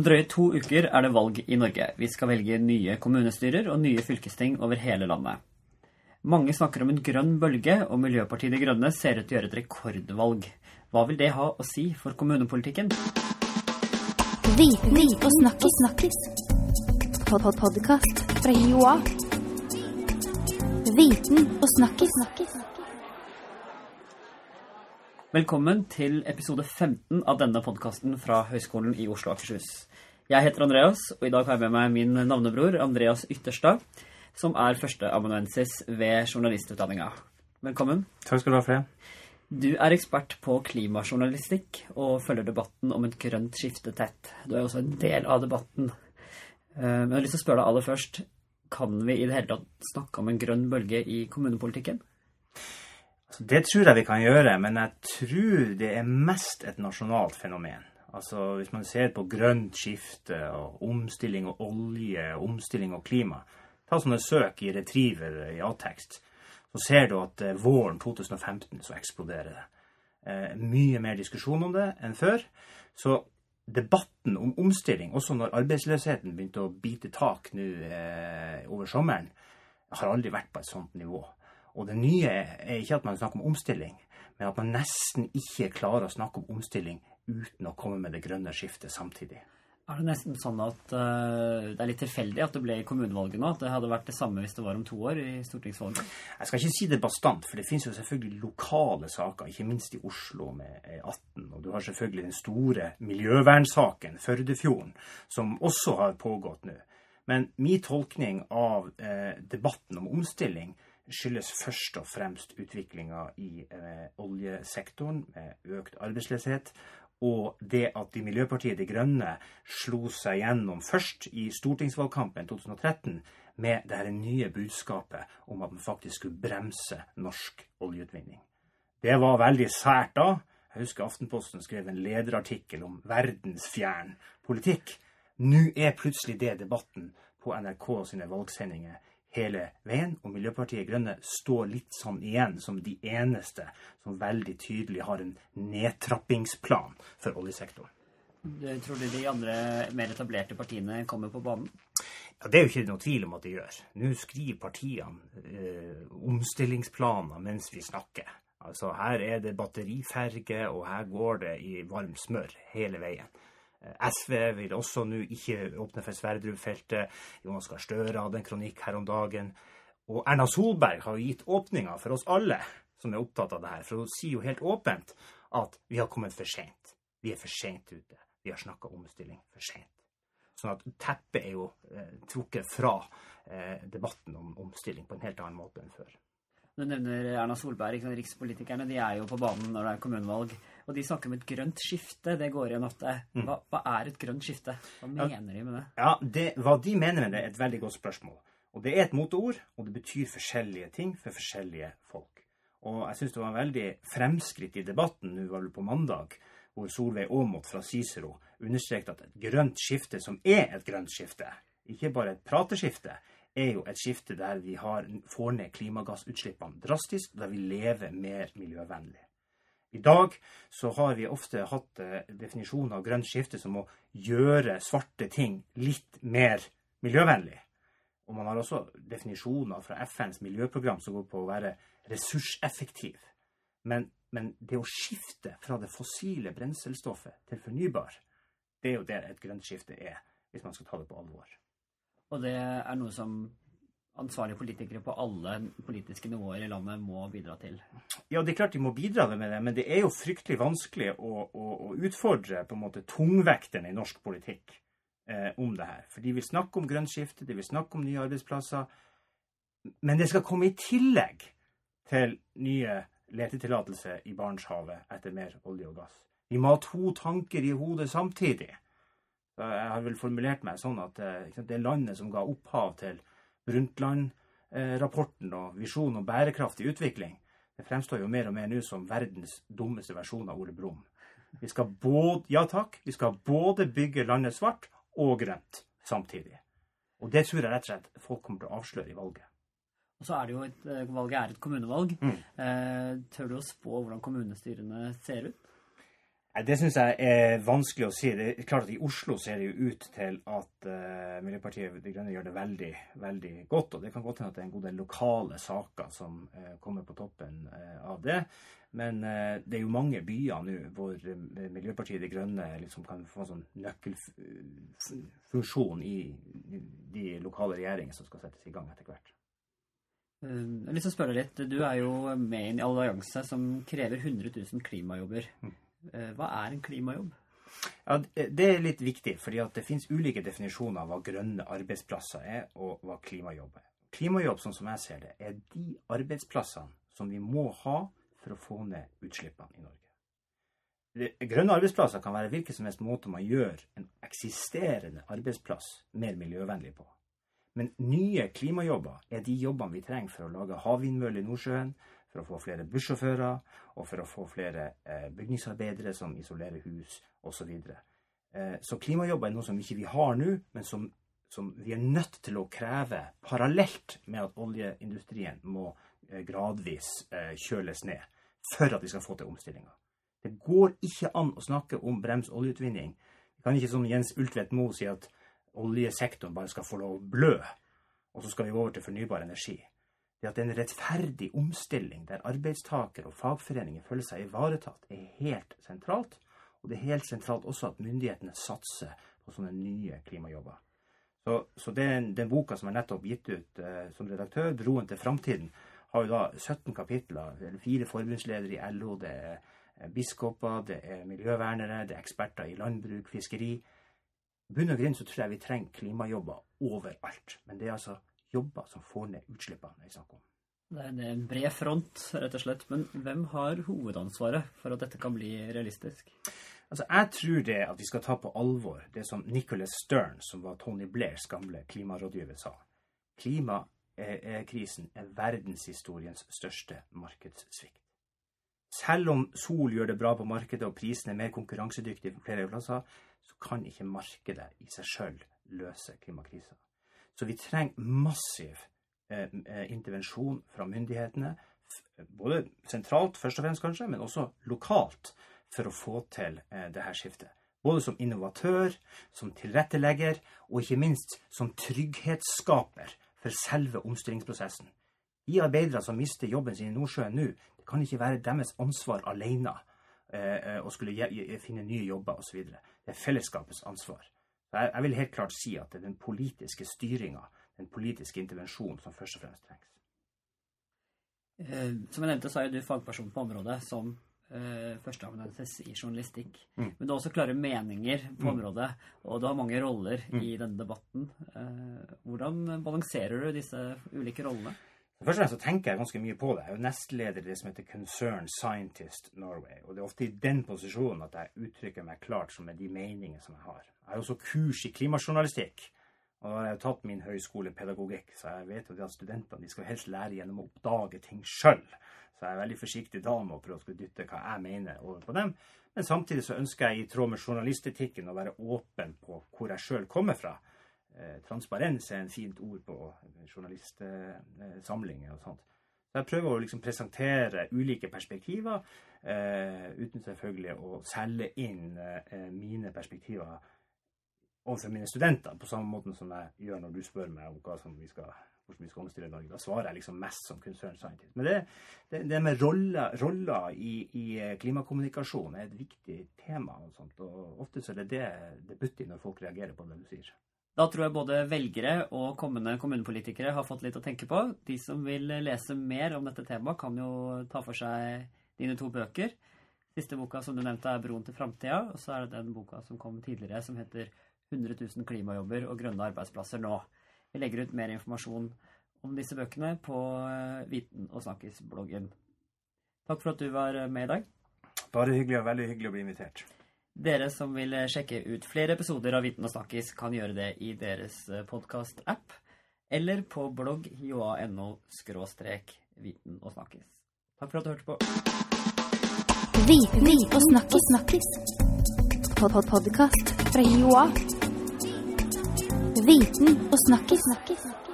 Om drøye to uker er det valg i Norge. Vi skal velge nye kommunestyrer og nye fylkesting over hele landet. Mange snakker om en grønn bølge, og Miljøpartiet De Grønne ser ut til å gjøre et rekordvalg. Hva vil det ha å si for kommunepolitikken? Viten og snakkis. snakkis. Pod Podkast fra Joa. Viten og snakkis. snakkis. Velkommen til episode 15 av denne podkasten fra Høgskolen i Oslo og Akershus. Jeg heter Andreas, og i dag har jeg med meg min navnebror Andreas Ytterstad, som er førsteamanuensis ved journalistutdanninga. Velkommen. Takk skal du ha for det. Du er ekspert på klimajournalistikk og følger debatten om et grønt skifte tett. Du er også en del av debatten. Eh, Men jeg har lyst til å spørre deg aller først. Kan vi i det hele tatt snakke om en grønn bølge i kommunepolitikken? Det tror jeg vi kan gjøre, men jeg tror det er mest et nasjonalt fenomen. Altså Hvis man ser på grønt skifte og omstilling og olje, omstilling og klima Ta sånne søk i Retriever i A-tekst, så ser du at eh, våren 2015 så eksploderer det. Eh, mye mer diskusjon om det enn før. Så debatten om omstilling, også når arbeidsløsheten begynte å bite tak nå eh, over sommeren, har aldri vært på et sånt nivå. Og det nye er ikke at man snakker om omstilling, men at man nesten ikke klarer å snakke om omstilling uten å komme med det grønne skiftet samtidig. Er det nesten sånn at uh, det er litt tilfeldig at det ble i kommunevalget nå? At det hadde vært det samme hvis det var om to år i stortingsvalget? Jeg skal ikke si det bastant, for det finnes jo selvfølgelig lokale saker, ikke minst i Oslo med E18. Og du har selvfølgelig den store miljøvernsaken, Førdefjorden, som også har pågått nå. Men min tolkning av eh, debatten om omstilling skyldes først og fremst utviklinga i eh, oljesektoren med økt arbeidsløshet, og det at de Miljøpartiet De Grønne slo seg gjennom først i stortingsvalgkampen 2013 med det her nye budskapet om at man faktisk skulle bremse norsk oljeutvinning. Det var veldig sært da. Jeg husker Aftenposten skrev en lederartikkel om verdensfjern politikk. Nå er plutselig det debatten på NRK sine valgsendinger hele veien, og Miljøpartiet Grønne står litt sånn igjen som de eneste som veldig tydelig har en nedtrappingsplan for oljesektoren. Tror du de andre mer etablerte partiene kommer på banen? Ja, Det er jo ikke noe tvil om at de gjør. Nå skriver partiene eh, omstillingsplaner mens vi snakker. Altså Her er det batteriferge, og her går det i varmt smør hele veien. Eh, SV vil også nå ikke åpne for Sverdrup-feltet. Jonas Gahr Støre hadde en kronikk her om dagen. Og Erna Solberg har jo gitt åpninger for oss alle som er opptatt av det her. For hun sier jo helt åpent at vi har kommet for seint. Vi er for seint ute. Vi har snakka omstilling for seint. Sånn at teppet er jo eh, trukket fra eh, debatten om omstilling på en helt annen måte enn før. Du nevner Erna Solberg. Rikspolitikerne de er jo på banen når det er kommunevalg. Og de snakker om et grønt skifte. Det går igjen ofte. Hva, hva er et grønt skifte? Hva mener de med det? Ja, det, Hva de mener med det, er et veldig godt spørsmål. Og Det er et moteord, og det betyr forskjellige ting for forskjellige folk. Og jeg syns det var en veldig fremskritt i debatten nå var det på mandag, hvor Solveig Aamodt fra Cicero understreket at et grønt skifte, som er et grønt skifte, ikke bare et prateskifte, er jo et skifte der vi har, får ned klimagassutslippene drastisk, der vi lever mer miljøvennlig. I dag så har vi ofte hatt eh, definisjonen av grønt skifte som å gjøre svarte ting litt mer miljøvennlig. Og man har også definisjoner fra FNs miljøprogram som går på å være ressurseffektiv. Men, men det å skifte fra det fossile brenselstoffet til fornybar, det er jo det et grønt skifte er, hvis man skal ta det på alvor. Og det er noe som ansvarlige politikere på alle politiske nivåer i landet må bidra til. Ja, det er klart de må bidra med det, men det er jo fryktelig vanskelig å, å, å utfordre på en måte tungvektene i norsk politikk eh, om det her. For de vil snakke om grønt skifte, de vil snakke om nye arbeidsplasser, men det skal komme i tillegg til nye letetillatelser i Barentshavet etter mer olje og gass. Vi må ha to tanker i hodet samtidig. Så jeg har vel formulert meg sånn at eh, det landet som ga opphav til Brundtland-rapporten og visjonen om bærekraftig utvikling, det fremstår jo mer og mer nå som verdens dummeste versjon av Ole Brumm. Vi skal både, ja takk, vi skal både bygge landet svart og grønt samtidig. Og det tror jeg rett og slett folk kommer til å avsløre i valget. Og så er det jo et, eh, Valget er et kommunevalg. Mm. Eh, tør du å spå hvordan kommunestyrene ser ut? Det syns jeg er vanskelig å si. Det er klart at I Oslo ser det jo ut til at uh, Miljøpartiet De Grønne gjør det veldig veldig godt. og Det kan godt hende at det er en god del lokale saker som uh, kommer på toppen uh, av det. Men det er jo mange byer nå hvor Miljøpartiet De Grønne liksom kan få en sånn nøkkelfunksjon i de lokale regjeringene som skal settes i gang etter hvert. Jeg å spørre litt. Du er jo med i en allianse som krever 100 000 klimajobber. Mm. Eh, hva er en klimajobb? Ja, Det er litt viktig, fordi det finnes ulike definisjoner av hva grønne arbeidsplasser er, og hva klimajobb er. Klimajobb, sånn som jeg ser det, er de arbeidsplassene som vi må ha for å få ned utslippene i Norge. Grønne arbeidsplasser kan være hvilken som helst måte man gjør en eksisterende arbeidsplass mer miljøvennlig på. Men nye klimajobber er de jobbene vi trenger for å lage havvindmøller i Nordsjøen, for å få flere bussjåfører, og for å få flere eh, bygningsarbeidere som isolerer hus, osv. Så, eh, så klimajobber er noe som ikke vi har nå, men som, som, vi er nødt til å kreve parallelt med at oljeindustrien må eh, gradvis eh, kjøles ned for at vi skal få til omstillinga. Det går ikke an å snakke om brems oljeutvinning. Vi kan ikke som Jens Ultvedt Moe si at oljesektoren bare skal få lov å blø, og så skal vi over til fornybar energi det at en rettferdig omstilling der arbeidstaker og fagforeninger føler seg ivaretatt, er helt sentralt. Og det er helt sentralt også at myndighetene satser på sånne nye klimajobber. Så, så den, den, boka som er nettopp gitt ut eh, som redaktør, 'Broen til framtiden', har jo da 17 kapitler. Det er fire forbundsledere i LO, det er eh, biskoper, det er miljøvernere, det er eksperter i landbruk, fiskeri. I bunn og grunn så tror jeg vi trenger klimajobber overalt. Men det er altså jobber som får ned utslippene vi snakker om. Det er en bred front, rett og slett. Men hvem har hovedansvaret for at dette kan bli realistisk? Altså, Jeg tror det at vi skal ta på alvor det som Nicholas Stern, som var Tony Blairs gamle klimarådgiver, sa. Klimakrisen er verdenshistoriens største markedssvikt. Selv om Sol gjør det bra på markedet og prisen er mer konkurransedyktig på flere plasser, så kan ikke markedet i seg sjøl løse klimakrisa. Så vi trenger massiv eh, eh intervensjon fra myndighetene, både sentralt først og fremst kanskje, men også lokalt, for å få til eh, det her skiftet. Både som innovatør, som tilrettelegger, og ikke minst som trygghetsskaper for selve omstillingsprosessen. De arbeidere som mister jobben sin i Nordsjøen nå, det kan ikke være deres ansvar alene å skulle finne nye jobber osv. Det er fellesskapets ansvar. Jeg, jeg vil helt klart si at det er den politiske styringa, den politiske intervensjonen, som først og fremst trengs. Eh, som jeg nevnte, så er du fagperson på området som eh, førsteamanuensis i journalistikk. Mm. Men du har også klare meninger på mm. området, og du har mange roller mm. i denne debatten. Eh, hvordan balanserer du disse ulike rollene? Først og fremst så tenker jeg ganske mye på det. Jeg er jo nestleder i det som heter Concern Scientist Norway. Og det er ofte i den posisjonen at jeg uttrykker meg klart som med de meninger som jeg har. Jeg har også kurs i klimajournalistikk. Og da har jeg tatt min høyskolepedagogikk, så jeg vet jo at studentene de skal helst lære gjennom å oppdage ting sjøl. Så jeg er veldig forsiktig da med å prøve å dytte hva jeg mener over på dem. Men samtidig så ønsker jeg i tråd med journalistetikken å være åpen på hvor jeg sjøl kommer fra. Eh, transparens er en fint ord på journalistsamlinger og sånt. Så jeg prøver å liksom presentere ulike perspektiver, eh, uten selvfølgelig å selge inn eh, mine perspektiver overfor mine studenter, på samme måte som jeg gjør når du spør meg om hva som vi skal, hvordan vi skal omstille Norge. Da svarer jeg liksom mest som concern scientist. Men det, det, det med roller, roller i, i, klimakommunikasjon er et viktig tema. Og, sånt, og ofte så er det det det butter i når folk reagerer på det du sier. Da tror jeg både velgere og kommende kommunepolitikere har fått litt å tenke på. De som vil lese mer om dette temaet, kan jo ta for seg dine to bøker. Siste boka som du nevnte, er 'Broen til framtida'. Og så er det den boka som kom tidligere, som heter 100 000 klimajobber og grønne arbeidsplasser nå. Vi legger ut mer informasjon om disse bøkene på eh, Viten og snakkes-bloggen. Takk for at du var med i dag. Bare hyggelig og veldig hyggelig å bli invitert. Dere som vil sjekke ut flere episoder av Viten og snakkis, kan gjøre det i deres eh, podkast-app eller på blogg joa.no skråstrek viten og snakkis. Takk for at du hørte på. Viten og snakkis. snakkis. Pod-pod-podkast fra Joa. Viten og snakkis. snakkis.